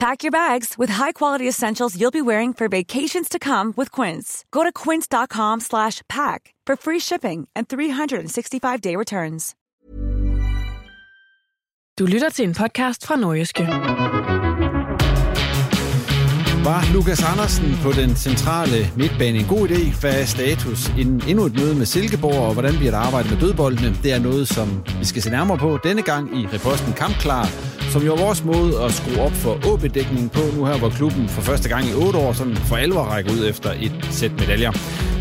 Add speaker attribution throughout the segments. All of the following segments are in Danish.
Speaker 1: Pack your bags with high-quality essentials you'll be wearing for vacations to come with Quince. Go to quince.com slash pack for free shipping and 365-day returns.
Speaker 2: Du lytter til en podcast fra Nordjyske.
Speaker 3: Var Lukas Andersen på den centrale midtbane en god idé? Hvad er status inden endnu et møde med Silkeborg, og hvordan bliver der arbejdet med dødboldene? Det er noget, som vi skal se nærmere på denne gang i reposten Kampklar, som jo er vores måde at skrue op for AB-dækningen på, nu her hvor klubben for første gang i otte år sådan for alvor rækker ud efter et sæt medaljer.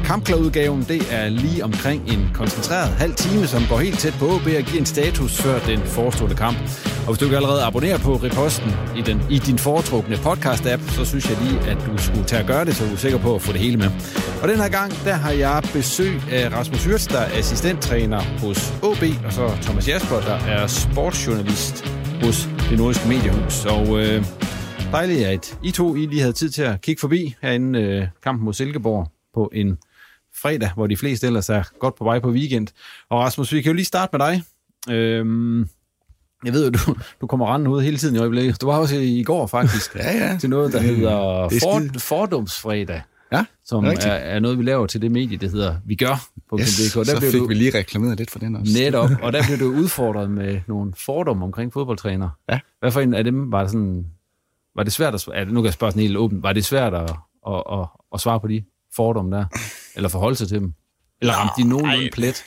Speaker 3: Kampklar-udgaven, det er lige omkring en koncentreret halv time, som går helt tæt på OB og giver en status før den forestående kamp. Og hvis du ikke allerede abonnerer på Reposten i, den, i din foretrukne podcast-app, så synes jeg lige, at du skulle tage at gøre det, så du er sikker på at få det hele med. Og den her gang, der har jeg besøg af Rasmus Hyrts, der er assistenttræner hos OB, og så Thomas Jasper, der er sportsjournalist hos det nordiske mediehus. Og øh, dejligt, at I to I lige havde tid til at kigge forbi herinde øh, kampen mod Silkeborg på en fredag, hvor de fleste ellers er godt på vej på weekend. Og Rasmus, vi kan jo lige starte med dig. Øhm, jeg ved jo, du, du kommer rendende ud hele tiden i øjeblikket. Du var også i, går faktisk
Speaker 4: ja, ja.
Speaker 3: til noget, der hedder
Speaker 4: Det er
Speaker 3: for. Fordomsfredag,
Speaker 4: Ja,
Speaker 3: som er, er noget, vi laver til det medie, det hedder Vi Gør på
Speaker 4: Yes,
Speaker 3: yes,
Speaker 4: så
Speaker 3: Der
Speaker 4: fik
Speaker 3: du
Speaker 4: vi lige reklameret lidt for den også.
Speaker 3: netop, og der blev du udfordret med nogle fordomme omkring fodboldtræner.
Speaker 4: Ja.
Speaker 3: Hvad for en af dem var det sådan... Var det svært at... Ja, nu kan jeg spørge sådan helt åbent. Var det svært at, at, at, at svare på de fordomme der? Eller forholde sig til dem? Eller ramte de nogenlunde plet?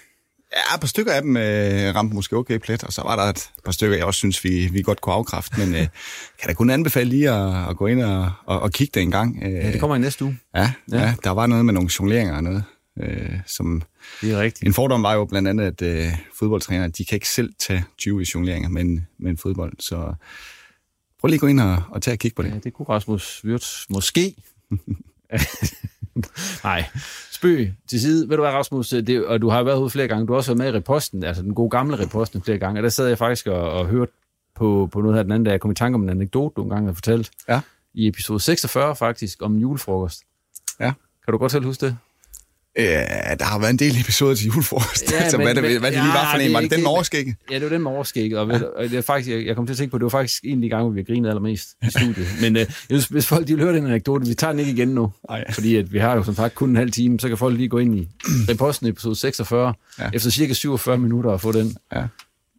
Speaker 4: Ja, et par stykker af dem øh, ramte måske okay plet, og så var der et par stykker, jeg også synes, vi, vi godt kunne afkræfte, men øh, kan da kun anbefale lige at, at gå ind og, og, og kigge det en gang. Øh,
Speaker 3: Ja, det kommer i næste uge.
Speaker 4: ja,
Speaker 3: Ja.
Speaker 4: ja. der var noget med nogle jongleringer og noget, øh, som...
Speaker 3: Det er rigtigt.
Speaker 4: En fordom var jo blandt andet, at øh, fodboldtrænere, de kan ikke selv tage 20 i jongleringer med en, med en fodbold, så prøv lige at gå ind og, og tage og kigge på det.
Speaker 3: Ja, det kunne Rasmus Wirtz måske. Nej, spøg til side. Ved du hvad, Rasmus, det, og du har været ude flere gange, du har også været med i reposten, altså den gode gamle reposten flere gange, og der sad jeg faktisk og, og hørte på, på noget her den anden dag, jeg kom i tanke om en anekdote, du engang har fortalt.
Speaker 4: Ja.
Speaker 3: I episode 46 faktisk, om julefrokost.
Speaker 4: Ja.
Speaker 3: Kan du godt selv huske det?
Speaker 4: Ja, der har været en del episoder til julefrokost,
Speaker 3: Ja,
Speaker 4: ja, så
Speaker 3: men-
Speaker 4: hvad, det, hvad det lige var
Speaker 3: ja,
Speaker 4: for en.
Speaker 3: er
Speaker 4: Var det den med overskægget?
Speaker 3: Ja, det var den med overskæg, og, ja. og det er faktisk, jeg, jeg kom til at tænke på, det var faktisk en af de gange, hvor vi har grinet allermest i studiet. Men øh, synes, hvis folk de vil høre den anekdote, vi tager den ikke igen nu.
Speaker 4: Nej.
Speaker 3: Fordi at vi har jo som sagt kun en halv time, så kan folk lige gå ind i reposten episode 46, ja.
Speaker 4: Ja.
Speaker 3: efter cirka 47 minutter og få den.
Speaker 4: Ja.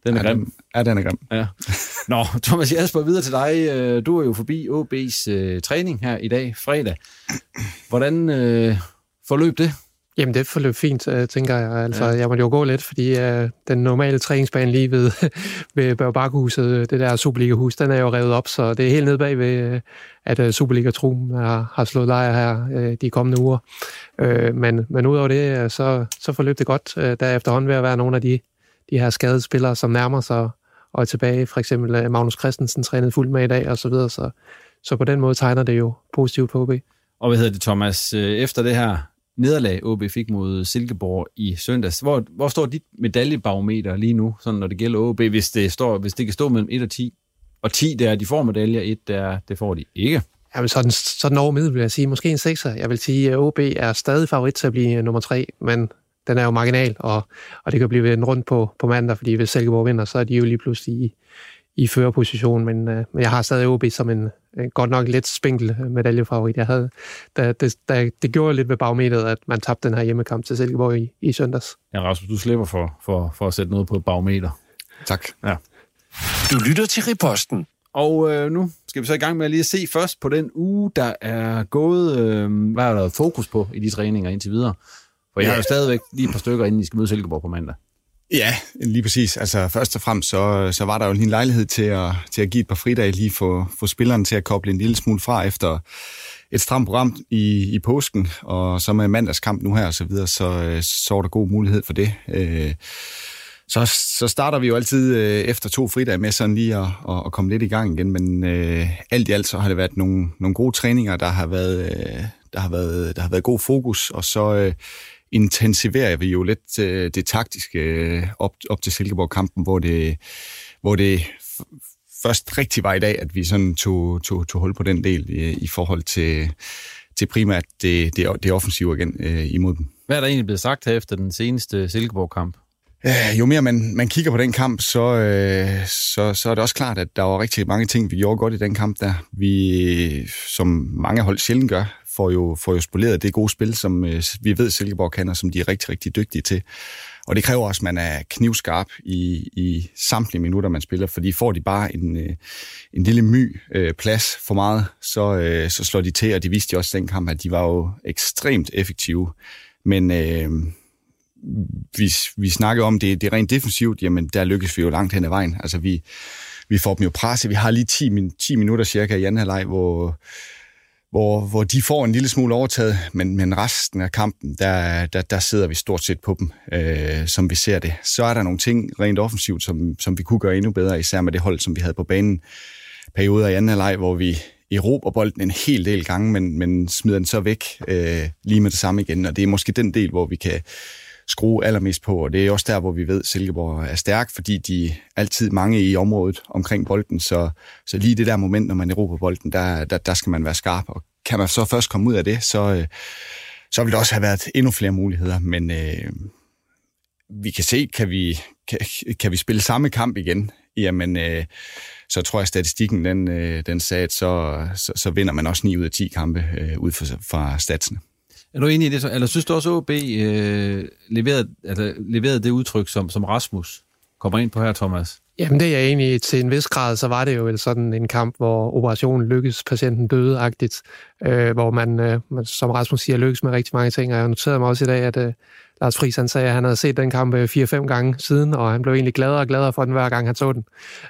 Speaker 3: Den er
Speaker 4: Ja,
Speaker 3: grim.
Speaker 4: den, ja, den er grim.
Speaker 3: Ja. Nå, Thomas Jasper, videre til dig. Øh, Du er jo forbi OB's øh, træning her i dag, fredag. Hvordan øh, forløb det?
Speaker 5: Jamen, det forløb fint, øh, tænker jeg. Altså, ja. jeg måtte jo gå lidt, fordi øh, den normale træningsbane lige ved, ved Børgebakhuset, øh, det der Superliga-hus, den er jo revet op, så det er helt nede bag ved, at øh, Superliga-truppen har, har slået lejr her øh, de kommende uger. Øh, men, men udover det, øh, så, så forløb det godt. Øh, der er efterhånden ved at være nogle af de, de her skadede spillere, som nærmer sig og er tilbage. For eksempel øh, Magnus Christensen trænede fuldt med i dag, og så videre. Så, så på den måde tegner det jo positivt på OB.
Speaker 3: Og hvad hedder det, Thomas? Efter det her nederlag, OB fik mod Silkeborg i søndags, hvor, hvor står dit medaljebarometer lige nu, sådan når det gælder OB, hvis det, står, hvis det kan stå mellem 1 og 10? Og 10, der er, de får medaljer, 1, der det får de ikke.
Speaker 5: Jamen, sådan, sådan over middel vil jeg sige. Måske en 6'er. Jeg vil sige, at OB er stadig favorit til at blive nummer 3, men den er jo marginal, og, og det kan blive en rundt på, på mandag, fordi hvis Silkeborg vinder, så er de jo lige pludselig i, i førerposition, men, øh, men jeg har stadig OB som en godt nok lidt spinkel medaljefavorit. Jeg havde, da, det, da, det gjorde lidt ved barometeret, at man tabte den her hjemmekamp til Silkeborg i, i søndags.
Speaker 3: Ja, Rasmus, du slipper for, for, for at sætte noget på et barometer.
Speaker 4: Tak.
Speaker 3: Ja.
Speaker 6: Du lytter til Riposten.
Speaker 3: Og øh, nu skal vi så i gang med at lige se først på den uge, der er gået. Øh, hvad har der været fokus på i de træninger indtil videre? For jeg har jo stadigvæk lige et par stykker, inden I skal møde Silkeborg på mandag.
Speaker 4: Ja, lige præcis. Altså først og fremmest, så, så var der jo en lejlighed til at, til at give et par fridage lige for, for spillerne til at koble en lille smule fra efter et stramt program i, i påsken, og så med mandagskamp nu her og så videre, så, så var der god mulighed for det. Øh, så, så starter vi jo altid øh, efter to fridage med sådan lige at, at, at komme lidt i gang igen, men øh, alt i alt så har det været nogle, nogle gode træninger, der har været, øh, der har været, der har været god fokus, og så øh, intensiverer vi jo lidt øh, det taktiske øh, op, op til Silkeborg-kampen, hvor det, hvor det først rigtig var i dag, at vi sådan tog, tog, tog hul på den del i, i forhold til, til primært det, det, det offensive igen øh, imod dem.
Speaker 3: Hvad er der egentlig blevet sagt her efter den seneste Silkeborg-kamp?
Speaker 4: Øh, jo mere man, man kigger på den kamp, så, øh, så, så er det også klart, at der var rigtig mange ting, vi gjorde godt i den kamp der. Vi, som mange hold sjældent gør, får jo, får jo spoleret det gode spil, som øh, vi ved, Silkeborg kan, og som de er rigtig, rigtig dygtige til. Og det kræver også, at man er knivskarp i, i samtlige minutter, man spiller, fordi får de bare en, øh, en lille my øh, plads for meget, så, øh, så slår de til, og de viste jo også den kamp, at de var jo ekstremt effektive. Men øh, vi, vi snakker om, det, det er rent defensivt, jamen der lykkes vi jo langt hen ad vejen. Altså vi, vi får dem jo presset. Vi har lige 10, 10 minutter cirka i anden halvleg, hvor, hvor, hvor de får en lille smule overtaget, men, men resten af kampen, der, der, der sidder vi stort set på dem, øh, som vi ser det. Så er der nogle ting rent offensivt, som, som vi kunne gøre endnu bedre, især med det hold, som vi havde på banen perioder i anden halvleg, hvor vi erobrer bolden en hel del gange, men, men smider den så væk øh, lige med det samme igen. Og det er måske den del, hvor vi kan skrue allermest på, og det er også der, hvor vi ved, at Silkeborg er stærk, fordi de altid mange i området omkring bolden, så, så lige det der moment, når man erobrer bolden, der, der, der skal man være skarp, og kan man så først komme ud af det, så, øh, så vil der også have været endnu flere muligheder, men øh, vi kan se, kan vi, kan, kan vi spille samme kamp igen, jamen øh, så tror jeg, at statistikken den, øh, den sagde, at så, så, så vinder man også 9 ud af 10 kampe øh, ud fra, fra statsene.
Speaker 3: Er du enig i det? Eller synes du også, at OB øh, leverede, altså, leverede det udtryk, som, som Rasmus kommer ind på her, Thomas?
Speaker 5: Jamen det er jeg enig i. Til en vis grad, så var det jo sådan en kamp, hvor operationen lykkedes, patienten døde-agtigt, øh, hvor man, øh, som Rasmus siger, lykkes med rigtig mange ting. Og jeg noterede mig også i dag, at øh, Lars Friis han sagde, at han havde set den kamp øh, 4-5 gange siden, og han blev egentlig gladere og gladere for den, hver gang han så den.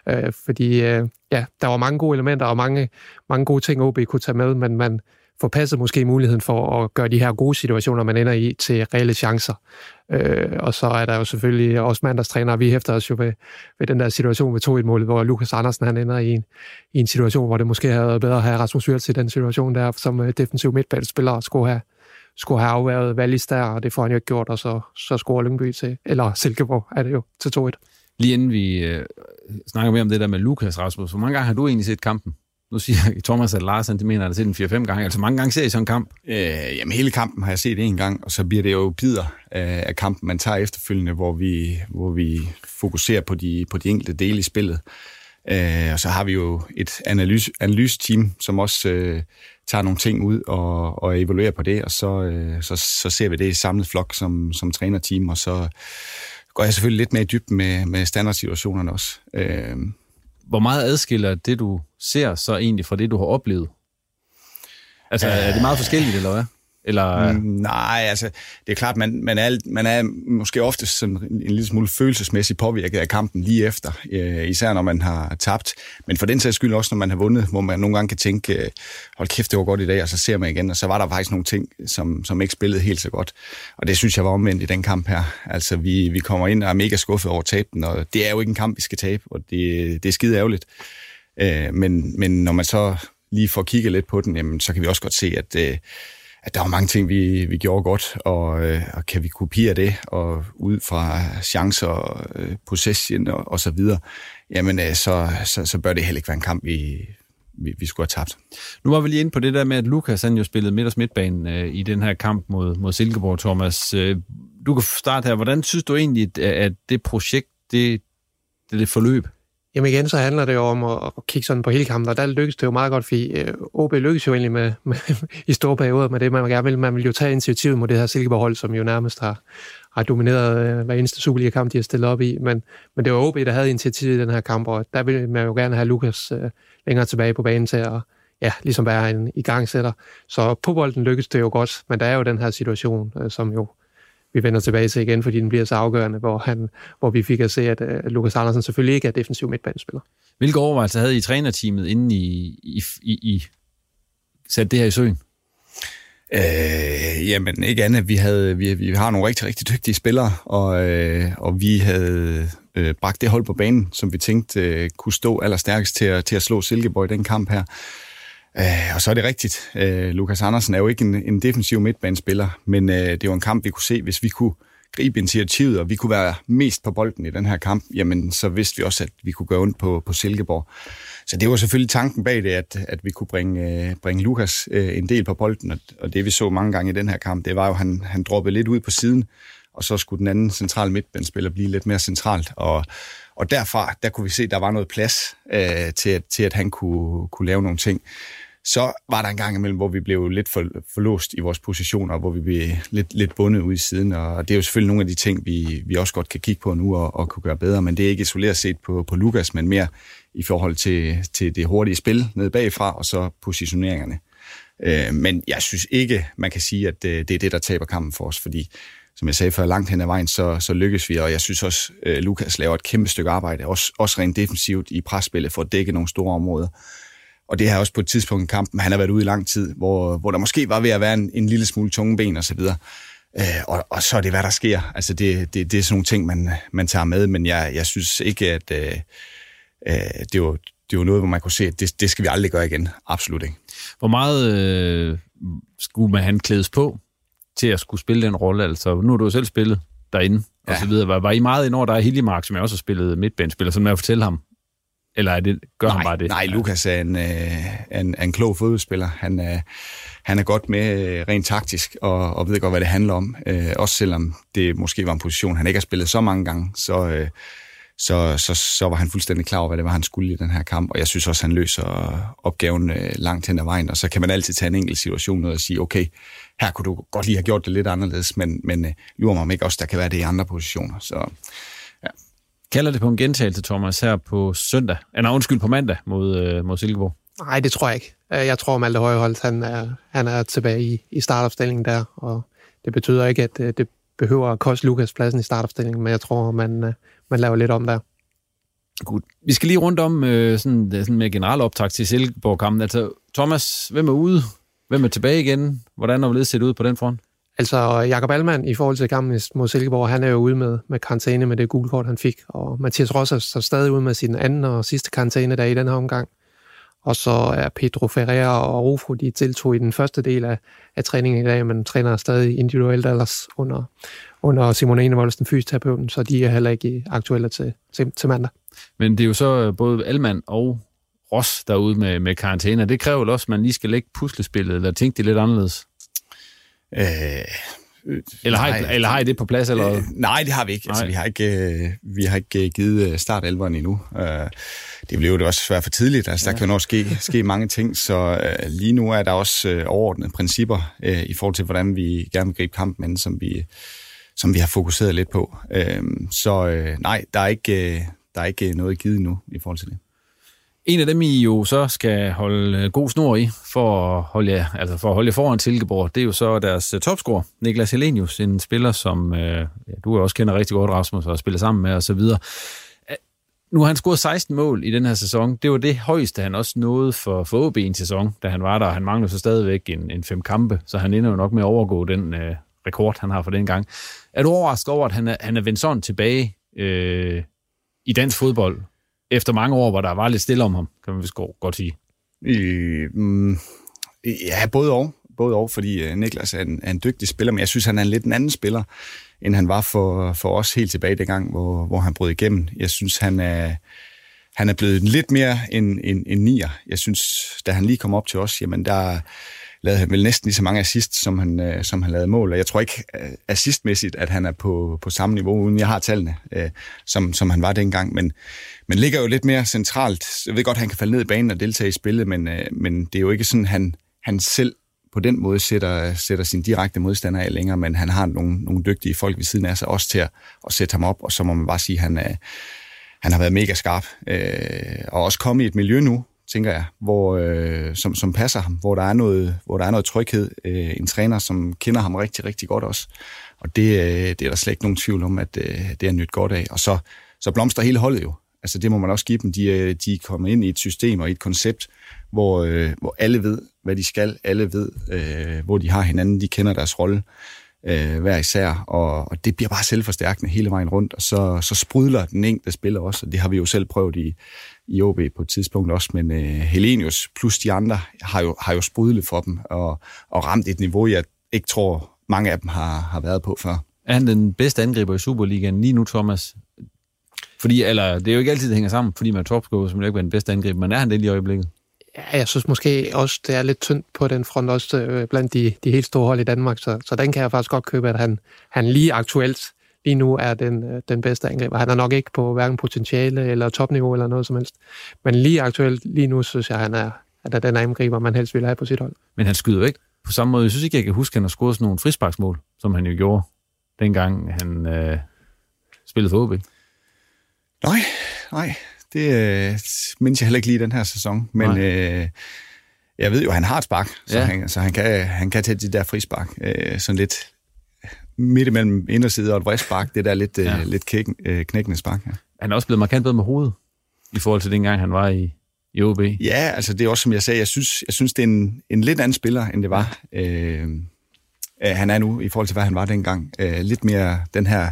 Speaker 5: Øh, fordi øh, ja, der var mange gode elementer og mange, mange gode ting, OB kunne tage med, men man, forpasset måske muligheden for at gøre de her gode situationer, man ender i, til reelle chancer. Øh, og så er der jo selvfølgelig også mandagstræner, vi hæfter os jo ved, ved den der situation ved 2-1-målet, hvor Lukas Andersen han ender i en, i en situation, hvor det måske havde været bedre at have Rasmus Wirtz i den situation der, som øh, defensiv midtbanespiller skulle have, skulle have afværet Wallis der, og det får han jo ikke gjort, og så, så scorer Lyngby til, eller Silkeborg er det jo, til 2-1.
Speaker 3: Lige inden vi øh, snakker mere om det der med Lukas Rasmus, hvor mange gange har du egentlig set kampen? Nu siger Thomas, at Larsen, det mener, at set den 4-5 gange. Altså mange gange ser I sådan en kamp?
Speaker 4: Øh, jamen hele kampen har jeg set en gang, og så bliver det jo bider af, af kampen, man tager efterfølgende, hvor vi, hvor vi fokuserer på de, på de enkelte dele i spillet. Øh, og så har vi jo et analys, analysteam, som også øh, tager nogle ting ud og, og evaluerer på det, og så, øh, så, så ser vi det i samlet flok som, som trænerteam, og så går jeg selvfølgelig lidt mere i dybden med, med standardsituationerne også. Øh,
Speaker 3: hvor meget adskiller det, du ser, så egentlig fra det, du har oplevet? Altså, øh, er det meget forskelligt, eller hvad? Eller... Øh?
Speaker 4: Mm, nej, altså, det er klart, man, man, er, man er måske ofte sådan en, en lille smule følelsesmæssigt påvirket af kampen lige efter, øh, især når man har tabt. Men for den sags skyld også, når man har vundet, hvor man nogle gange kan tænke, øh, hold kæft, det var godt i dag, og så ser man igen, og så var der faktisk nogle ting, som, som ikke spillede helt så godt. Og det synes jeg var omvendt i den kamp her. Altså, vi, vi kommer ind og er mega skuffet over taben, og det er jo ikke en kamp, vi skal tabe, og det, det er skide ærgerligt. Øh, men, men når man så lige får kigget lidt på den, jamen, så kan vi også godt se, at øh, at der var mange ting, vi, vi gjorde godt, og, øh, og kan vi kopiere det, og ud fra chancer, øh, possession og, og så videre, jamen øh, så, så, så bør det heller ikke være en kamp, vi, vi, vi skulle have tabt.
Speaker 3: Nu var vi lige inde på det der med, at Lukas han jo spillede midt- og midtbanen øh, i den her kamp mod, mod Silkeborg, Thomas. Øh, du kan starte her. Hvordan synes du egentlig, at det projekt, det, det, det forløb?
Speaker 5: Jamen igen, så handler det jo om at, at kigge sådan på hele kampen, og der lykkes det jo meget godt, fordi øh, OB lykkes jo egentlig med, med, i store perioder med det, man gerne vil. Man vil jo tage initiativet mod det her Silkeborg-hold, som jo nærmest har, har domineret øh, hver eneste Superliga-kamp, de har stillet op i. Men, men det var OB, der havde initiativet i den her kamp, og der vil man jo gerne have Lukas øh, længere tilbage på banen til at ja, ligesom være en igangsætter. Så på bolden lykkes det jo godt, men der er jo den her situation, øh, som jo vi vender tilbage til igen, fordi den bliver så afgørende, hvor, han, hvor vi fik at se, at uh, Lukas Andersen selvfølgelig ikke er defensiv midtbanespiller.
Speaker 3: Hvilke overvejelser havde I trænerteamet, inden I, I, I, I satte det her i søen?
Speaker 4: Øh, jamen ikke andet. Vi, havde, vi, vi har nogle rigtig, rigtig dygtige spillere, og, øh, og vi havde øh, bragt det hold på banen, som vi tænkte øh, kunne stå allerstærkest til at, til at slå Silkeborg i den kamp her. Øh, og så er det rigtigt. Øh, Lukas Andersen er jo ikke en, en defensiv midtbanespiller, men øh, det var en kamp, vi kunne se, hvis vi kunne gribe initiativet, og vi kunne være mest på bolden i den her kamp, jamen så vidste vi også, at vi kunne gøre ondt på, på Silkeborg. Så det var selvfølgelig tanken bag det, at, at vi kunne bringe, øh, bringe Lukas øh, en del på bolden, og, og det vi så mange gange i den her kamp, det var jo, at han, han droppede lidt ud på siden, og så skulle den anden centrale midtbanespiller blive lidt mere centralt, og, og derfra, der kunne vi se, at der var noget plads øh, til, at, til, at han kunne, kunne lave nogle ting så var der en gang imellem, hvor vi blev lidt for, forlåst i vores positioner, hvor vi blev lidt, lidt bundet ud i siden, og det er jo selvfølgelig nogle af de ting, vi, vi også godt kan kigge på nu og, og kunne gøre bedre, men det er ikke isoleret set på, på Lukas, men mere i forhold til, til det hurtige spil nede bagfra, og så positioneringerne. Øh, men jeg synes ikke, man kan sige, at det, det er det, der taber kampen for os, fordi som jeg sagde før, langt hen ad vejen, så, så lykkes vi, og jeg synes også, øh, Lukas laver et kæmpe stykke arbejde, også, også rent defensivt i presspillet for at dække nogle store områder. Og det har også på et tidspunkt i kampen, han har været ude i lang tid, hvor, hvor der måske var ved at være en, en lille smule tunge ben og så videre. Øh, og, og så er det, hvad der sker. Altså, det, det, det er sådan nogle ting, man, man tager med, men jeg, jeg synes ikke, at øh, øh, det, var, det var noget, hvor man kunne se, at det, det skal vi aldrig gøre igen. Absolut ikke.
Speaker 3: Hvor meget øh, skulle man han klædes på til at skulle spille den rolle? Altså, nu har du jo selv spillet derinde, ja. og så videre. Var, var I meget ind over, der er Hiljemark, som jeg også har spillet midtbanespiller, så med at fortælle ham, eller er det, gør
Speaker 4: nej,
Speaker 3: han bare det?
Speaker 4: Nej, Lukas er en, øh, en, en klog fodboldspiller. Han er, han er godt med øh, rent taktisk, og, og ved godt, hvad det handler om. Øh, også selvom det måske var en position, han ikke har spillet så mange gange, så, øh, så, så, så var han fuldstændig klar over, hvad det var, han skulle i den her kamp. Og jeg synes også, han løser opgaven øh, langt hen ad vejen. Og så kan man altid tage en enkelt situation og sige, okay, her kunne du godt lige have gjort det lidt anderledes, men, men øh, lurer mig om ikke også, der kan være det i andre positioner. Så
Speaker 3: Kalder det på en gentagelse, Thomas, her på søndag? Eller undskyld, på mandag mod, øh, mod Silkeborg?
Speaker 5: Nej, det tror jeg ikke. Øh, jeg tror, Malte Højholdt, han er, han er tilbage i, i startopstillingen der, og det betyder ikke, at øh, det behøver at koste Lukas pladsen i startopstillingen, men jeg tror, man, øh, man laver lidt om der.
Speaker 3: Godt. Vi skal lige rundt om øh, sådan, sådan med general optag til Silkeborg-kampen. Altså, Thomas, hvem er ude? Hvem er tilbage igen? Hvordan har vi set ud på den front?
Speaker 5: Altså, Jakob Allmann i forhold til kampen mod Silkeborg, han er jo ude med, med karantæne med det gule kort, han fik. Og Mathias Ross er så stadig ude med sin anden og sidste karantæne der i den her omgang. Og så er Pedro Ferreira og Rufo, de deltog i den første del af, af træningen i dag, men træner stadig individuelt ellers under, under Simone Enevolds, den fysioterapeuten, så de er heller ikke aktuelle til, til, til mandag.
Speaker 3: Men det er jo så øh, både Alman og Ross derude med, med karantæne. Det kræver vel også, at man lige skal lægge puslespillet, eller tænke det lidt anderledes.
Speaker 4: Øh,
Speaker 3: eller, har I, eller har I det på plads? Eller? Øh,
Speaker 4: nej, det har vi ikke. Altså, vi har ikke, øh, vi har ikke givet startelveren endnu. Øh, det blev jo også svært for tidligt. Altså, der ja. kan jo nok ske, ske mange ting, så øh, lige nu er der også øh, overordnede principper øh, i forhold til, hvordan vi gerne vil gribe kampen ind, som vi, som vi har fokuseret lidt på. Øh, så øh, nej, der er, ikke, øh, der er ikke noget givet nu i forhold til det.
Speaker 3: En af dem, I jo så skal holde øh, god snor i, for at holde jer, altså for at holde jer foran Silkeborg, det er jo så deres øh, topscorer, Niklas Helenius, en spiller, som øh, ja, du også kender rigtig godt, Rasmus, og spiller sammen med osv. Nu har han scoret 16 mål i den her sæson. Det var det højeste, han også nåede for, for OB en sæson, da han var der. Han mangler så stadigvæk en, en fem kampe, så han ender jo nok med at overgå den øh, rekord, han har for den gang. Er du overrasket over, at han er, han er vendt sådan tilbage øh, i dansk fodbold, efter mange år, hvor der var lidt stille om ham, kan man vist godt sige.
Speaker 4: Øh, mm, ja, både og. Både og, fordi øh, Niklas er en, er en dygtig spiller, men jeg synes, han er en lidt en anden spiller, end han var for, for os helt tilbage dengang, hvor, hvor han brød igennem. Jeg synes, han er, han er blevet lidt mere en, en, en nier. Jeg synes, da han lige kom op til os, jamen der lavede han vel næsten lige så mange assist, som han, øh, som han lavede mål. Og jeg tror ikke øh, assistmæssigt, at han er på, på samme niveau, uden jeg har tallene, øh, som, som han var dengang. Men, men ligger jo lidt mere centralt. Jeg ved godt, at han kan falde ned i banen og deltage i spillet, men, øh, men det er jo ikke sådan, han, han selv på den måde sætter, sætter sin direkte modstander af længere, men han har nogle, nogle dygtige folk ved siden af sig også til at, at sætte ham op, og så må man bare sige, at han, er, han har været mega skarp, øh, og også kommet i et miljø nu, tænker jeg, hvor, øh, som, som passer ham, hvor der er noget, hvor der er noget tryghed. Øh, en træner, som kender ham rigtig, rigtig godt også. Og det, øh, det er der slet ikke nogen tvivl om, at øh, det er nyt godt af. Og så, så blomster hele holdet jo. Altså det må man også give dem. De, øh, de er kommet ind i et system og i et koncept, hvor, øh, hvor alle ved, hvad de skal. Alle ved, øh, hvor de har hinanden. De kender deres rolle øh, hver især, og, og det bliver bare selvforstærkende hele vejen rundt, og så, så sprudler den enkelte spiller også, og det har vi jo selv prøvet i, i OB på et tidspunkt også, men øh, Helenius plus de andre har jo, har jo sprudlet for dem, og, og ramt et niveau, jeg ikke tror, mange af dem har, har været på før.
Speaker 3: Er han den bedste angriber i Superligaen lige nu, Thomas? Fordi, eller, det er jo ikke altid, det hænger sammen, fordi man er topscorer, som ikke er den bedste angriber, men er han det lige i øjeblikket?
Speaker 5: Ja, jeg synes måske også, det er lidt tyndt på den front, også øh, blandt de, de helt store hold i Danmark, så, så den kan jeg faktisk godt købe, at han, han lige aktuelt lige nu er den, øh, den bedste angriber. Han er nok ikke på hverken potentiale eller topniveau eller noget som helst, men lige aktuelt, lige nu synes jeg, han er, at er den angriber, man helst vil have på sit hold.
Speaker 3: Men han skyder ikke på samme måde. Jeg synes ikke, jeg kan huske, at han har scoret sådan nogle frisparksmål, som han jo gjorde, dengang han øh, spillede for OB.
Speaker 4: Nej, nej, det øh, mindes jeg heller ikke lige den her sæson, men øh, jeg ved jo, at han har et spark, så, ja. han, så han, kan, han kan tage de der frispark, øh, sådan lidt midt imellem inderside og et vristspark, det der lidt, øh, ja. øh, lidt kæk, øh, knækkende spark. Ja.
Speaker 3: Han er også blevet markant bedre med hovedet, i forhold til dengang han var i, i OB.
Speaker 4: Ja, altså det er også, som jeg sagde, jeg synes, jeg synes det er en, en lidt anden spiller, end det var. Øh, han er nu, i forhold til, hvad han var dengang. Øh, lidt mere den her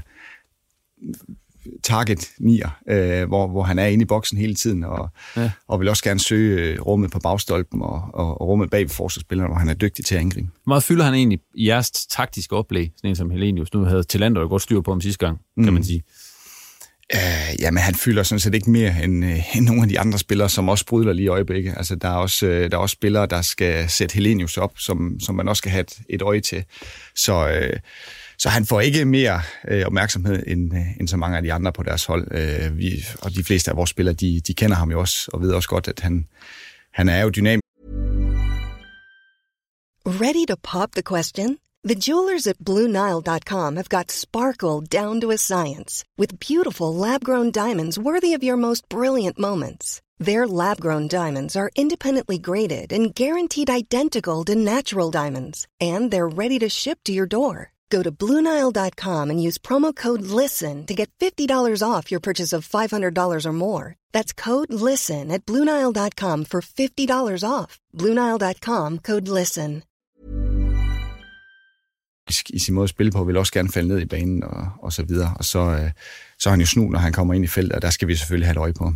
Speaker 4: target nier, øh, hvor, hvor han er inde i boksen hele tiden, og, ja. og vil også gerne søge øh, rummet på bagstolpen og, og, og rummet bag forsvarsspillerne, hvor han er dygtig til at angribe.
Speaker 3: Hvor meget fylder han egentlig i jeres taktiske oplæg, sådan en som Helenius? Nu havde Talander jo godt styr på ham sidste gang, kan mm. man sige.
Speaker 4: Uh, jamen, han fylder sådan set ikke mere end, uh, end nogle af de andre spillere, som også bryder lige i øjeblikket. Altså, der er også, uh, der er også spillere, der skal sætte Helenius op, som, som man også skal have et, et øje til. Så... Uh, så han får ikke mere øh, opmærksomhed end, øh, end så mange af de andre på deres hold. Øh, vi, og de fleste af vores spillere, de, de kender ham jo også, og ved også godt, at han, han er jo dynamisk.
Speaker 7: Ready to pop the question? The jewelers at BlueNile.com have got sparkle down to a science with beautiful lab-grown diamonds worthy of your most brilliant moments. Their lab-grown diamonds are independently graded and guaranteed identical to natural diamonds, and they're ready to ship to your door. Go to Bluenile.com and use promo code LISTEN to get $50 off your purchase of $500 or more. That's code LISTEN at Bluenile.com for $50 off. Bluenile.com code LISTEN.
Speaker 4: I sin måde at spille på vil også gerne falde ned i banen og, og så videre. Og så, øh, så er han jo snu, når han kommer ind i feltet, og der skal vi selvfølgelig have et øje på.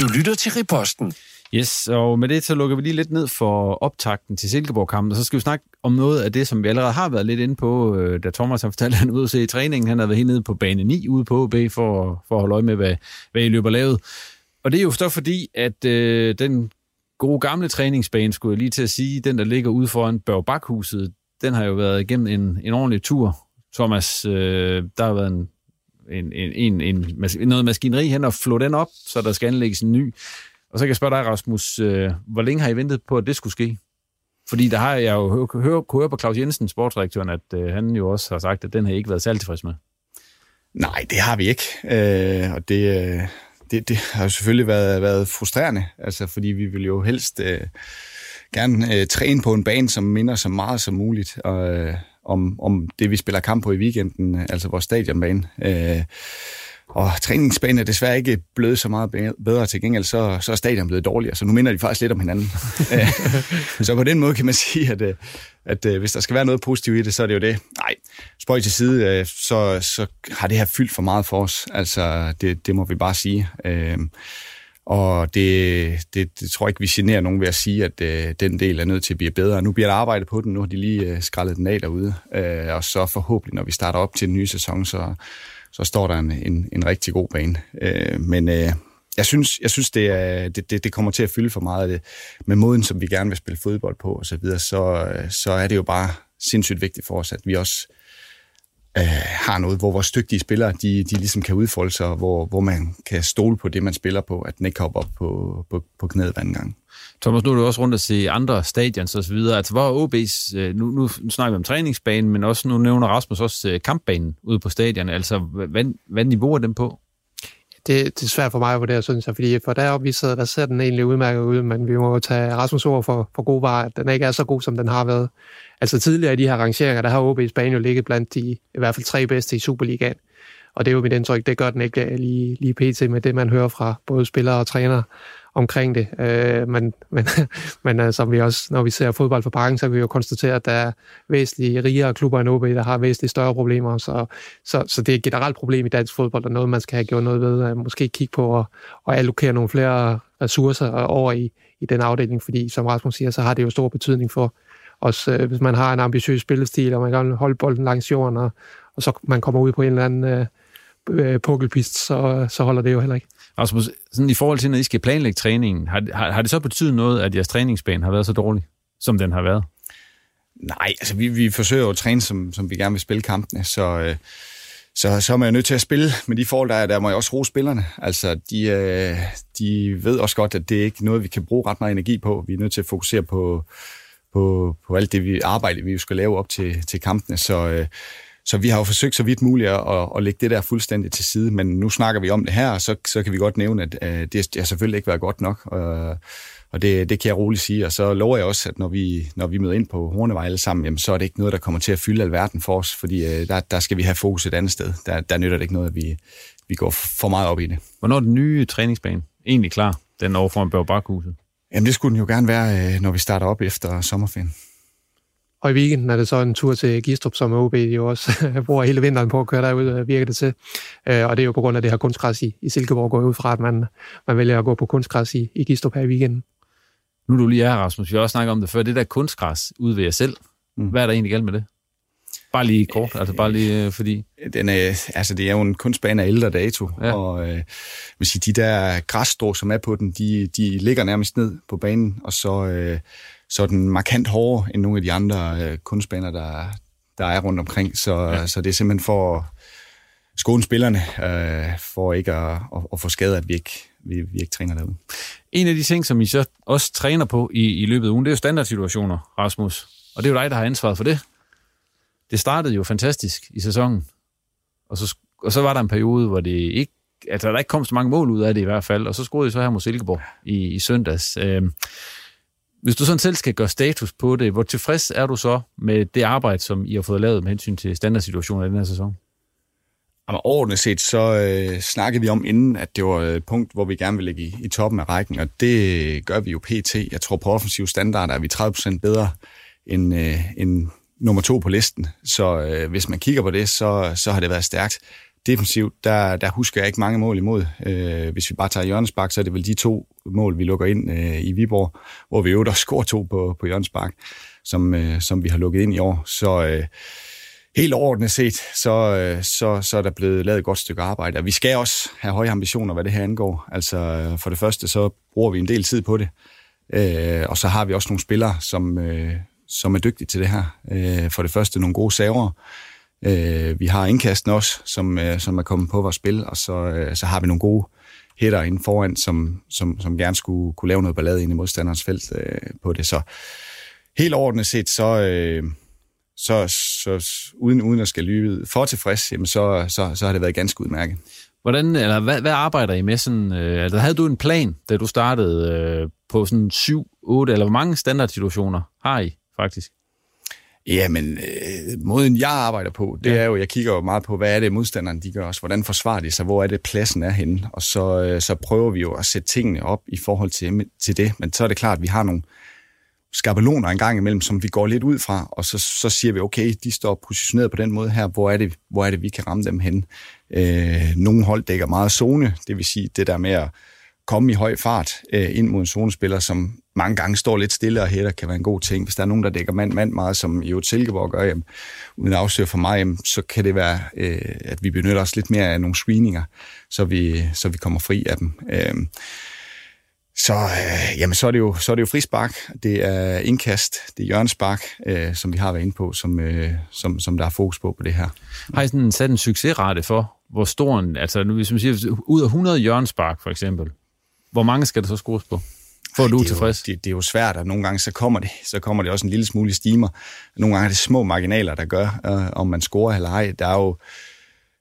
Speaker 6: Du lytter til Riposten.
Speaker 3: Yes, og med det så lukker vi lige lidt ned for optakten til Silkeborg-kampen, og så skal vi snakke om noget af det, som vi allerede har været lidt inde på, øh, da Thomas har fortalt, at han er ude at se i træningen. Han har været helt nede på bane 9 ude på OB for, for at holde øje med, hvad, hvad I løber lavet. Og det er jo så fordi, at øh, den gode gamle træningsbane, skulle jeg lige til at sige, den der ligger ude foran Børgebakhuset, den har jo været igennem en, en ordentlig tur. Thomas, øh, der har været en, en, en, en, en, noget maskineri hen og flå den op, så der skal anlægges en ny. Og så kan jeg spørge dig, Rasmus, øh, hvor længe har I ventet på, at det skulle ske? Fordi der har jeg jo hørt høre, høre på Claus Jensen, sportsdirektøren, at øh, han jo også har sagt, at den har I ikke været særlig tilfreds med.
Speaker 4: Nej, det har vi ikke. Øh, og det, øh, det, det har jo selvfølgelig været, været frustrerende, altså, fordi vi vil jo helst øh, gerne øh, træne på en bane, som minder så meget som muligt og, øh, om, om det, vi spiller kamp på i weekenden, altså vores stadionbane. Øh, og træningsbanen er desværre ikke blevet så meget bedre. Til gengæld så, så er stadion blevet dårligere, så nu minder de faktisk lidt om hinanden. så på den måde kan man sige, at, øh, at, at øh, hvis der skal være noget positivt i det, så er det jo det. Nej, spøj til side, øh, så, så har det her fyldt for meget for os. Altså, det, det må vi bare sige. Og det, det, det tror jeg ikke, vi generer nogen ved at sige, at øh, den del er nødt til at blive bedre. Nu bliver der arbejdet på den, nu har de lige øh, skrællet den af derude. Øh, og så forhåbentlig, når vi starter op til den nye sæson, så, så står der en, en, en rigtig god bane. Øh, men øh, jeg synes, jeg synes det, er, det, det, det kommer til at fylde for meget af det. Med måden, som vi gerne vil spille fodbold på og så videre, så, så er det jo bare sindssygt vigtigt for os, at vi også øh, har noget, hvor vores dygtige spillere, de, de ligesom kan udfolde sig, hvor, hvor man kan stole på det, man spiller på, at den ikke hopper op på, på, på knæet hver gang.
Speaker 3: Thomas, nu er du også rundt at se andre stadions og så videre. Altså, hvor er OB's, øh, nu, nu snakker vi om træningsbanen, men også nu nævner Rasmus også øh, kampbanen ude på stadion. Altså, hvad, hvad niveau er den på?
Speaker 5: Det, det er svært for mig at vurdere, synes jeg, fordi for deroppe vi sidder, der ser den egentlig udmærket ud, men vi må tage Rasmus ord for, for god var, at den ikke er så god, som den har været. Altså tidligere i de her rangeringer, der har OB's bane jo ligget blandt de i hvert fald tre bedste i Superligaen. Og det er jo mit indtryk, det gør den ikke lige, lige pt. med det, man hører fra både spillere og trænere omkring det. Øh, men men, men altså, vi også, når vi ser fodbold for parken, så kan vi jo konstatere, at der er væsentligt rigere klubber end OB, der har væsentligt større problemer. Så, så, så det er et generelt problem i dansk fodbold, og noget, man skal have gjort noget ved. Øh, måske kigge på at, at allokere nogle flere ressourcer over i, i den afdeling, fordi som Rasmus siger, så har det jo stor betydning for, også øh, hvis man har en ambitiøs spillestil, og man kan holde bolden langs jorden, og, og så man kommer ud på en eller anden øh, øh pukkelpist, så, så holder det jo heller ikke.
Speaker 3: Rasmus, sådan i forhold til, når I skal planlægge træningen, har, har, har det så betydet noget, at jeres træningsbane har været så dårlig, som den har været?
Speaker 4: Nej, altså vi, vi forsøger jo at træne, som, som vi gerne vil spille kampene, så, øh, så, så er man jo nødt til at spille med de forhold, der er. Der må jeg også rose spillerne. Altså, de, øh, de ved også godt, at det er ikke noget, vi kan bruge ret meget energi på. Vi er nødt til at fokusere på, på, på alt det vi arbejde, vi skal lave op til, til kampene. Så, øh, så vi har jo forsøgt så vidt muligt at, at lægge det der fuldstændig til side, men nu snakker vi om det her, og så, så kan vi godt nævne, at uh, det har selvfølgelig ikke været godt nok, og, og det, det kan jeg roligt sige. Og så lover jeg også, at når vi, når vi møder ind på Hornevej alle sammen, jamen, så er det ikke noget, der kommer til at fylde alverden for os, fordi uh, der, der skal vi have fokus et andet sted. Der, der nytter det ikke noget, at vi, vi går for meget op i det.
Speaker 3: Hvornår er den nye træningsbane egentlig klar, den over foran Børge
Speaker 4: Jamen det skulle den jo gerne være, øh, når vi starter op efter sommerferien.
Speaker 5: Og i weekenden er det så en tur til Gistrup, som OB jo også bruger hele vinteren på at køre derud, øh, virker det til. Øh, og det er jo på grund af det her kunstgræs i, i Silkeborg, går ud fra, at man, man vælger at gå på kunstgræs i, i Gistrup her i weekenden.
Speaker 3: Nu du lige er her, Rasmus, vi har også snakket om det før, det der kunstgræs ude ved jer selv. Mm. Hvad er der egentlig galt med det? Bare lige kort, altså bare lige øh, fordi...
Speaker 4: Den er, altså det er jo en kunstbane af ældre dato, ja. og øh, vil sige, de der græsstrå, som er på den, de, de ligger nærmest ned på banen, og så... Øh, så den markant hårdere end nogle af de andre øh, kunstbaner, der, der er rundt omkring. Så, ja. så det er simpelthen for at skåne spillerne, øh, for ikke at, at, at få skadet, at vi ikke, vi, vi ikke træner derude.
Speaker 3: En af de ting, som I så også træner på i, i løbet af ugen, det er jo standardsituationer, Rasmus. Og det er jo dig, der har ansvaret for det. Det startede jo fantastisk i sæsonen. Og så, og så var der en periode, hvor det ikke altså, der ikke kom så mange mål ud af det i hvert fald, og så skruede I så her mod Silkeborg i, i søndags. Øh, hvis du sådan selv skal gøre status på det, hvor tilfreds er du så med det arbejde, som I har fået lavet med hensyn til standardsituationen i den her sæson?
Speaker 4: Jamen, overordnet set, så øh, snakkede vi om inden, at det var et punkt, hvor vi gerne vil ligge i, i toppen af rækken, og det gør vi jo pt. Jeg tror, på offensiv standard er vi 30% bedre end, øh, end nummer to på listen. Så øh, hvis man kigger på det, så, så har det været stærkt defensivt, der, der husker jeg ikke mange mål imod. Øh, hvis vi bare tager Jørgens Bak, så er det vel de to mål, vi lukker ind øh, i Viborg, hvor vi jo der scorer to på, på Jørgens Bak, som, øh, som vi har lukket ind i år. Så øh, helt overordnet set, så, øh, så, så er der blevet lavet et godt stykke arbejde. Og vi skal også have høje ambitioner, hvad det her angår. Altså øh, for det første, så bruger vi en del tid på det. Øh, og så har vi også nogle spillere, som, øh, som er dygtige til det her. Øh, for det første nogle gode saver, Øh, vi har indkasten også, som, øh, som er kommet på vores spil, og så, øh, så har vi nogle gode hætter inden foran, som, som, som gerne skulle kunne lave noget ballade ind i modstanderens felt øh, på det. Så helt ordentligt set, så, øh, så, så uden, uden at skal lyve for tilfreds, jamen så, så, så har det været ganske udmærket.
Speaker 3: Hvordan, eller hvad, hvad arbejder I med? Sådan, øh, altså, havde du en plan, da du startede øh, på sådan 7, 8, eller hvor mange standardsituationer har I faktisk?
Speaker 4: Jamen, øh, måden jeg arbejder på, det ja. er jo, jeg kigger jo meget på, hvad er det modstanderen, de gør også, hvordan forsvarer de sig, hvor er det pladsen er henne, og så, øh, så prøver vi jo at sætte tingene op i forhold til, til det, men så er det klart, at vi har nogle skabeloner en gang imellem, som vi går lidt ud fra, og så, så siger vi, okay, de står positioneret på den måde her, hvor er det, hvor er det vi kan ramme dem hen. Øh, nogle hold dækker meget zone, det vil sige det der med at komme i høj fart øh, ind mod en zonespiller, som mange gange står lidt stille og hætter, kan være en god ting. Hvis der er nogen, der dækker mand-mand meget, som jo Silkeborg gør, jamen, uden at afsøge for mig, jamen, så kan det være, øh, at vi benytter os lidt mere af nogle screeninger, så vi, så vi kommer fri af dem. Øh, så, øh, jamen, så, er det jo, så er det jo frispark, det er indkast, det er hjørnespark, øh, som vi har været inde på, som, øh, som, som der er fokus på på det her.
Speaker 3: Har I sådan sat en succesrate for, hvor stor en, altså nu, hvis man siger, ud af 100 hjørnespark for eksempel, hvor mange skal der så scores på? For at du er tilfreds?
Speaker 4: det, det er jo svært, og nogle gange så kommer, det, så kommer det også en lille smule i stimer. Nogle gange er det små marginaler, der gør, øh, om man scorer eller ej. Der er jo,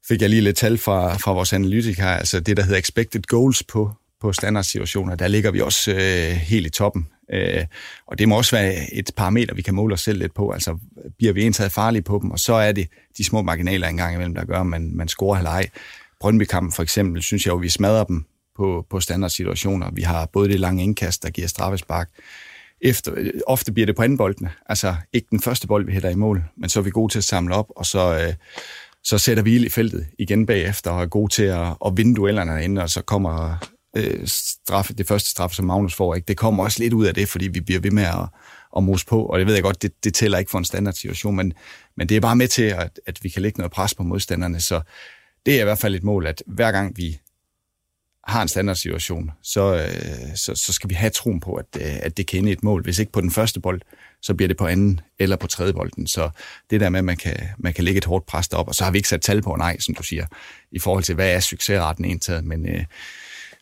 Speaker 4: fik jeg lige lidt tal fra, fra vores analytikere, altså det, der hedder expected goals på, på standardsituationer, der ligger vi også øh, helt i toppen. Øh, og det må også være et parameter, vi kan måle os selv lidt på. Altså, bliver vi entaget farlige på dem, og så er det de små marginaler engang imellem, der gør, at man, man scorer eller ej. Brøndby-kampen for eksempel, synes jeg jo, vi smadrer dem på, på standardsituationer. Vi har både det lange indkast, der giver straffespark. Efter, ofte bliver det på anden boldene. Altså ikke den første bold, vi hætter i mål, men så er vi gode til at samle op, og så, øh, så sætter vi ild i feltet igen bagefter, og er gode til at, at vinde duellerne derinde, og så kommer øh, straffe, det første straf, som Magnus får, ikke? det kommer også lidt ud af det, fordi vi bliver ved med at, at mose på, og det ved jeg godt, det, det tæller ikke for en standardsituation, men, men det er bare med til, at, at vi kan lægge noget pres på modstanderne, så det er i hvert fald et mål, at hver gang vi har en standardsituation, så, øh, så, så skal vi have troen på, at, øh, at det kan ende et mål. Hvis ikke på den første bold, så bliver det på anden eller på tredje bolden. Så det der med, at man kan, man kan lægge et hårdt pres op, og så har vi ikke sat tal på, nej, som du siger, i forhold til, hvad er succesraten indtaget, Men, øh,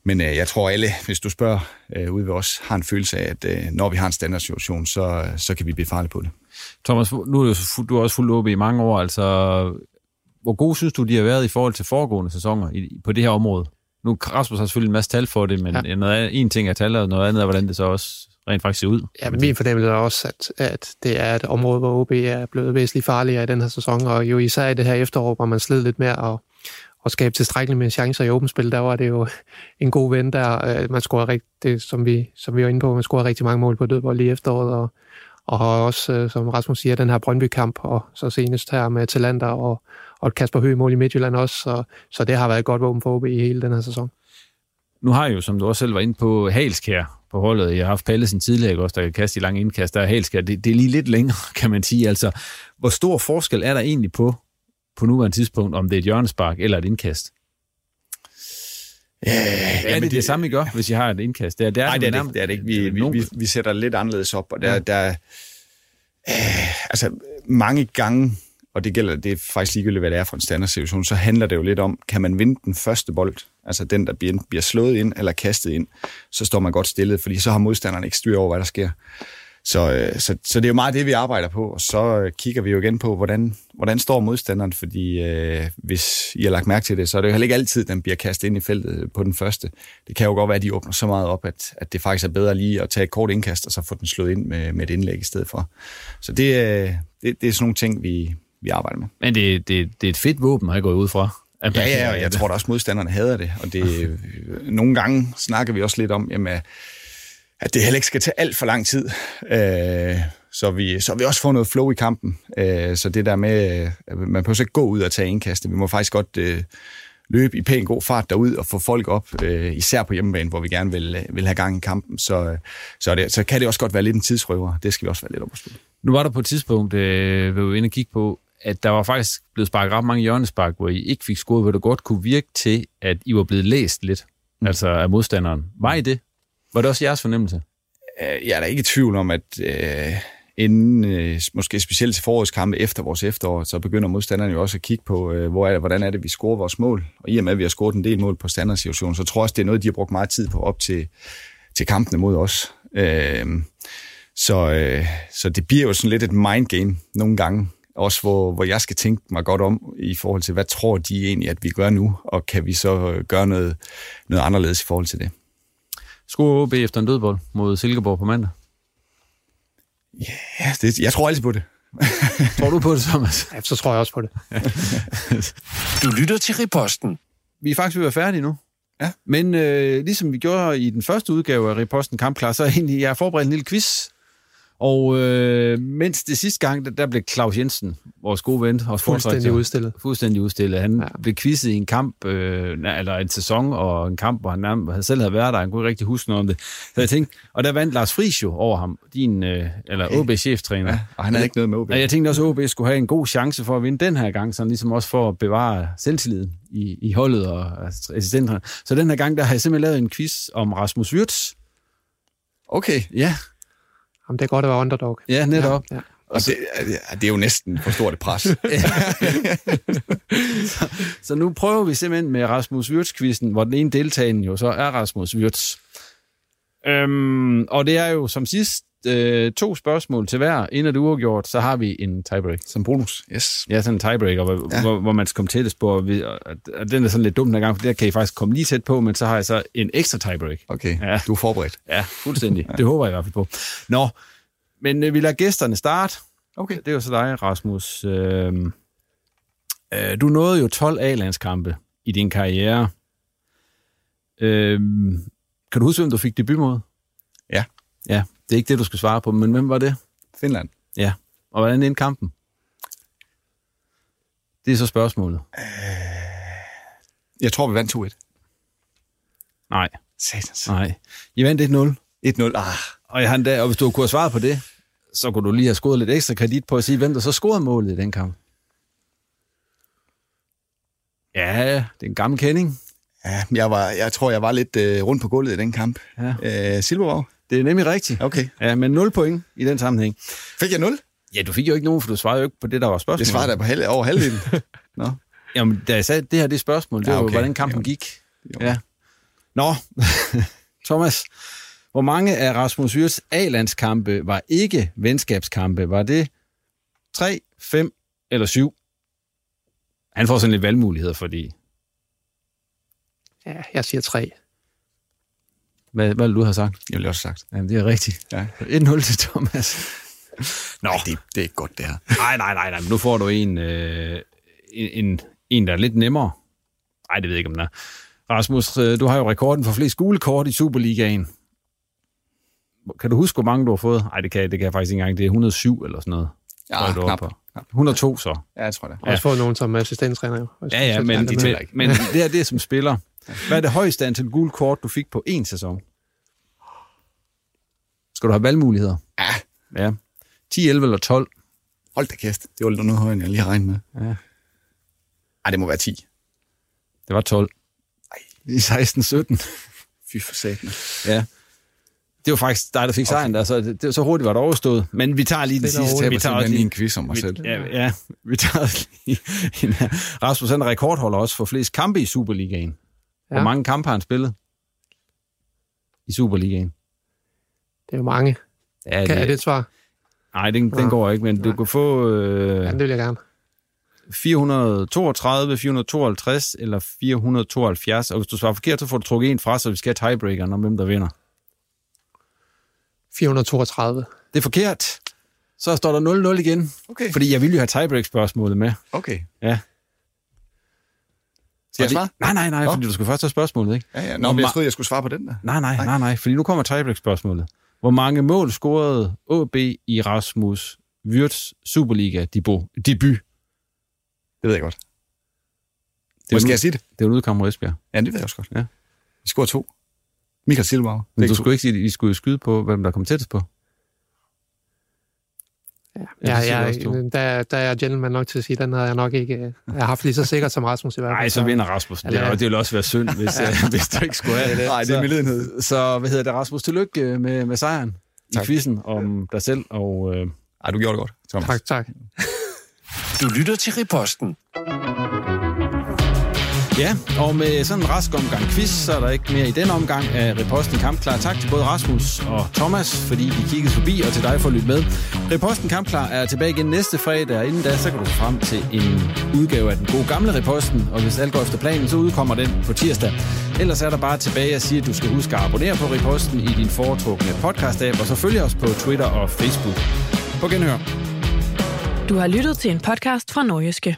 Speaker 4: men øh, jeg tror alle, hvis du spørger øh, ude ved os, har en følelse af, at øh, når vi har en standardsituation, så, så kan vi blive farlige på det.
Speaker 3: Thomas, nu er du, du er også fuldt åben i mange år. Altså, hvor god synes du, de har været i forhold til foregående sæsoner i, på det her område? Nu Rasmus har selvfølgelig en masse tal for det, men ja. noget, en ting er tal, og noget andet er, hvordan det så også rent faktisk ser ud.
Speaker 5: Ja, men min fornemmelse er også, at, at det er et område, hvor OB er blevet væsentligt farligere i den her sæson, og jo især i det her efterår, hvor man sled lidt mere og, og skabe tilstrækkeligt med chancer i åbent spil, der var det jo en god ven der. Øh, man scorede rigtig, som vi, som vi var inde på, man scorede rigtig mange mål på dødbold lige efteråret, og, og har også, øh, som Rasmus siger, den her Brøndby-kamp, og så senest her med Talander og, og Kasper Høgh mål i Midtjylland også, så, så det har været et godt våben for OB i hele den her sæson.
Speaker 3: Nu har I jo, som du også selv var inde på, Halskær på holdet. Jeg har haft Pallesen tidligere også, der kan kaste i lange indkast. Der er Halskær. Det, det er lige lidt længere, kan man sige. Altså, hvor stor forskel er der egentlig på, på nuværende tidspunkt, om det er et hjørnespark eller et indkast?
Speaker 4: Ja,
Speaker 3: er det, det det samme, I gør, hvis I har et indkast? Det er, det er
Speaker 4: nej, det er, det, det er det ikke. Vi, vi, vi, vi sætter lidt anderledes op, og der, ja. der øh, altså mange gange og det gælder, det er faktisk ligegyldigt, hvad det er for en standardsituation, så handler det jo lidt om, kan man vinde den første bold, altså den, der bliver, bliver slået ind eller kastet ind, så står man godt stillet, fordi så har modstanderen ikke styr over, hvad der sker. Så, øh, så, så det er jo meget det, vi arbejder på, og så øh, kigger vi jo igen på, hvordan, hvordan står modstanderen, fordi øh, hvis I har lagt mærke til det, så er det jo heller ikke altid, den bliver kastet ind i feltet på den første. Det kan jo godt være, at de åbner så meget op, at, at det faktisk er bedre lige at tage et kort indkast, og så få den slået ind med, med et indlæg i stedet for. Så det, øh, det, det er sådan nogle ting, vi, vi arbejder med.
Speaker 3: Men det, det, det er et fedt våben, har jeg gået ud fra.
Speaker 4: Ja, ja, og jeg tror da også, modstanderne hader det. Og det, nogle gange snakker vi også lidt om, jamen, at det heller ikke skal tage alt for lang tid. Øh, så vi, så vi også får noget flow i kampen. Øh, så det der med, man behøver ikke gå ud og tage indkastet. Vi må faktisk godt øh, løbe i pæn god fart derud og få folk op, især på hjemmebane, hvor vi gerne vil, vil have gang i kampen. Så, så, det, så kan det også godt være lidt en tidsrøver. Det skal vi også være lidt op på.
Speaker 3: Nu var der på et tidspunkt, øh, vi var inde og kigge på, at der var faktisk blevet sparket ret mange hjørnespark, hvor I ikke fik scoret, hvor det godt kunne virke til, at I var blevet læst lidt, mm. altså af modstanderen. Var I det? Var det også jeres fornemmelse?
Speaker 4: Jeg er da ikke i tvivl om, at øh, inden, øh, måske specielt til forårskampe efter vores efterår, så begynder modstanderne jo også at kigge på, øh, hvor er det, hvordan er det, vi scorer vores mål. Og i og med, at vi har scoret en del mål på standardsituationen, så tror jeg også, det er noget, de har brugt meget tid på op til, til kampene mod os. Øh, så, øh, så det bliver jo sådan lidt et mind game nogle gange, også hvor, hvor jeg skal tænke mig godt om i forhold til, hvad tror de egentlig, at vi gør nu, og kan vi så øh, gøre noget, noget anderledes i forhold til det.
Speaker 3: Skulle OB efter en dødbold mod Silkeborg på mandag?
Speaker 4: Ja, det, jeg tror altid på det.
Speaker 3: tror du på det, Thomas?
Speaker 5: Ja, så tror jeg også på det.
Speaker 6: du lytter til Riposten.
Speaker 3: Vi er faktisk ved at være færdige nu. Ja. Men øh, ligesom vi gjorde i den første udgave af Riposten Kampklar, så er jeg egentlig, jeg har forberedt en lille quiz Og øh, mens det sidste gang, der, der blev Claus Jensen, vores gode ven, og
Speaker 5: Fuldstændig udstillet.
Speaker 3: fuldstændig udstillet. Han ja. blev quizzet i en kamp, øh, eller en sæson, og en kamp, hvor han nærmest selv havde været der. Han kunne ikke rigtig huske noget om det. Så jeg tænkte, og der vandt Lars Friis jo over ham, din, øh, eller okay. OB-cheftræner. Ja,
Speaker 4: og han havde ikke noget med OB.
Speaker 3: Og jeg tænkte også, at OB skulle have en god chance for at vinde den her gang, sådan ligesom også for at bevare selvtilliden i, i holdet og assistenterne. Så den her gang, der har jeg simpelthen lavet en quiz om Rasmus Wirtz.
Speaker 4: Okay.
Speaker 3: Ja.
Speaker 5: Jamen, det er godt at være underdog.
Speaker 3: Ja, netop. Ja. Ja.
Speaker 4: Og det, det er jo næsten for stort et pres.
Speaker 3: så, så nu prøver vi simpelthen med Rasmus Wirtz-quizzen, hvor den ene deltagende jo så er Rasmus Wirtz. Øhm, og det er jo som sidst øh, to spørgsmål til hver. Inden du har gjort, så har vi en tiebreak.
Speaker 4: Som bonus, yes.
Speaker 3: Ja, sådan en tiebreaker, hvor, ja. hvor, hvor man skal komme tættest på. Og, vi, og, og den er sådan lidt dum den gang, for der kan I faktisk komme lige tæt på, men så har jeg så en ekstra tiebreak.
Speaker 4: Okay, ja. du er forberedt.
Speaker 3: Ja, fuldstændig. ja. Det håber jeg i hvert fald på. Nå, men øh, vi lader gæsterne starte. Okay. Det er jo så dig, Rasmus. Øh, øh, du nåede jo 12 A-landskampe i din karriere. Øh, kan du huske, hvem du fik debut mod?
Speaker 4: Ja.
Speaker 3: Ja, det er ikke det, du skal svare på, men hvem var det?
Speaker 4: Finland.
Speaker 3: Ja, og hvordan endte kampen? Det er så spørgsmålet. Øh,
Speaker 4: jeg tror, vi vandt 2-1.
Speaker 3: Nej.
Speaker 4: Satans.
Speaker 3: Nej. I vandt 1-0.
Speaker 4: 1-0, ah.
Speaker 3: Og, jeg, han, og hvis du kunne have svaret på det, så kunne du lige have scoret lidt ekstra kredit på at sige, hvem der så scorede målet i den kamp. Ja, det er en gammel kending.
Speaker 4: Ja, jeg, var, jeg tror, jeg var lidt øh, rundt på gulvet i den kamp. Ja. Øh, Silberborg.
Speaker 3: Det er nemlig rigtigt.
Speaker 4: Okay.
Speaker 3: Ja, men 0 point i den sammenhæng.
Speaker 4: Fik jeg 0?
Speaker 3: Ja, du fik jo ikke nogen, for du svarede jo ikke på det, der var spørgsmålet.
Speaker 4: Det svarede jeg på halv, over halvdelen.
Speaker 3: Nå. Jamen, da jeg sagde, det her det spørgsmål, det ja, okay. var jo, hvordan kampen jo. gik. Jo. Ja. Nå, Thomas, hvor mange af Rasmus Yrs A-landskampe var ikke venskabskampe? Var det 3, 5 eller 7? Han får sådan lidt valgmuligheder, fordi...
Speaker 5: Ja, jeg siger 3.
Speaker 3: Hvad, hvad vil du have sagt?
Speaker 4: Jeg ville også sagt.
Speaker 3: Jamen, det er rigtigt.
Speaker 4: Ja.
Speaker 3: 1-0 til Thomas.
Speaker 4: Nå. Ej, det, det er ikke godt, det her.
Speaker 3: Nej, nej, nej, nej. Men nu får du en, øh, en, en, en, der er lidt nemmere. Nej, det ved jeg ikke, om den er. Rasmus, øh, du har jo rekorden for flest skolekort i Superligaen. Kan du huske, hvor mange du har fået? Nej, det kan, det kan jeg faktisk ikke engang. Det er 107 eller sådan noget.
Speaker 4: Ja, knap.
Speaker 3: På. 102 så.
Speaker 4: Ja, jeg tror det.
Speaker 5: Og også fået nogen som assistenttræner jo.
Speaker 3: Ja, ja, men, de men, men det er det som spiller. Hvad er det højeste antal gule kort, du fik på én sæson? Skal du have valgmuligheder?
Speaker 4: Ja.
Speaker 3: Ja. 10, 11 eller 12?
Speaker 4: Hold da kæft. Det var lidt noget højere, end jeg lige har regnet med.
Speaker 3: Ja.
Speaker 4: Ej, det må være 10.
Speaker 3: Det var 12.
Speaker 4: Ej.
Speaker 3: I 16-17.
Speaker 4: Fy for satan.
Speaker 3: Ja. Det var faktisk dig, der fik sejren okay. der, så, det, det, så hurtigt var det overstået. Men vi tager lige den sidste.
Speaker 4: Vi
Speaker 3: tager
Speaker 4: lige en quiz om mig
Speaker 3: vi,
Speaker 4: selv.
Speaker 3: Ja, ja, vi tager lige en, Rasmus han er rekordholder også for flest kampe i Superligaen. Ja. Hvor mange kampe har han spillet i Superligaen?
Speaker 5: Det er jo mange.
Speaker 3: Ja,
Speaker 5: kan,
Speaker 3: det,
Speaker 5: er det et svar?
Speaker 3: Nej, den, den går ikke, men Nej. du kan få... Øh,
Speaker 5: ja, det vil jeg gerne.
Speaker 3: 432, 452 eller 472, og hvis du svarer forkert, så får du trukket en fra, så vi skal have tiebreaker om hvem der vinder.
Speaker 5: 432.
Speaker 3: Det er forkert. Så står der 0-0 igen.
Speaker 4: Okay.
Speaker 3: Fordi jeg ville jo have tiebreak-spørgsmålet med.
Speaker 4: Okay.
Speaker 3: Ja.
Speaker 4: Skal jeg svare?
Speaker 3: Nej, nej, nej, Nå. fordi du skal først have spørgsmålet, ikke?
Speaker 4: Ja, ja. Nå, men jeg troede, jeg skulle svare på den der.
Speaker 3: Nej, nej, nej, nej, fordi nu kommer tiebreak-spørgsmålet. Hvor mange mål scorede AB i Rasmus Wirtz Superliga-debut? Debut?
Speaker 4: Det ved jeg godt. Det skal jeg sige det?
Speaker 3: Det var en udkamp mod Esbjerg.
Speaker 4: Ja, det ved jeg også godt.
Speaker 3: Ja.
Speaker 4: Vi scorede to. Michael Silberg.
Speaker 3: Men du skulle ikke sige, at I skulle skyde på, hvem der kom tættest på?
Speaker 5: Ja, ja, ja der, der er jeg gentleman nok til at sige, den havde jeg nok ikke jeg har haft lige så sikkert som Rasmus i hvert fald.
Speaker 3: Nej, så vinder Rasmus. Det, det ville også være synd, hvis, ja. hvis du ikke skulle have det.
Speaker 4: Nej, det er medlidenhed.
Speaker 3: Så, så hvad hedder det, Rasmus, tillykke med, med sejren tak. i quizzen om dig selv. Og, øh...
Speaker 4: Ej, du gjorde det godt, Thomas.
Speaker 5: Tak, tak.
Speaker 6: Du lytter til Riposten.
Speaker 3: Ja, og med sådan en rask omgang quiz, så er der ikke mere i den omgang af Reposten Kampklar. Tak til både Rasmus og Thomas, fordi I kiggede forbi, og til dig for at lytte med. Reposten Kampklar er tilbage igen næste fredag, og inden da, så kan du frem til en udgave af den gode gamle Reposten, og hvis alt går efter planen, så udkommer den på tirsdag. Ellers er der bare tilbage at sige, at du skal huske at abonnere på Reposten i din foretrukne podcast-app, og så følg os på Twitter og Facebook. På genhør.
Speaker 2: Du har lyttet til en podcast fra Nordjyske.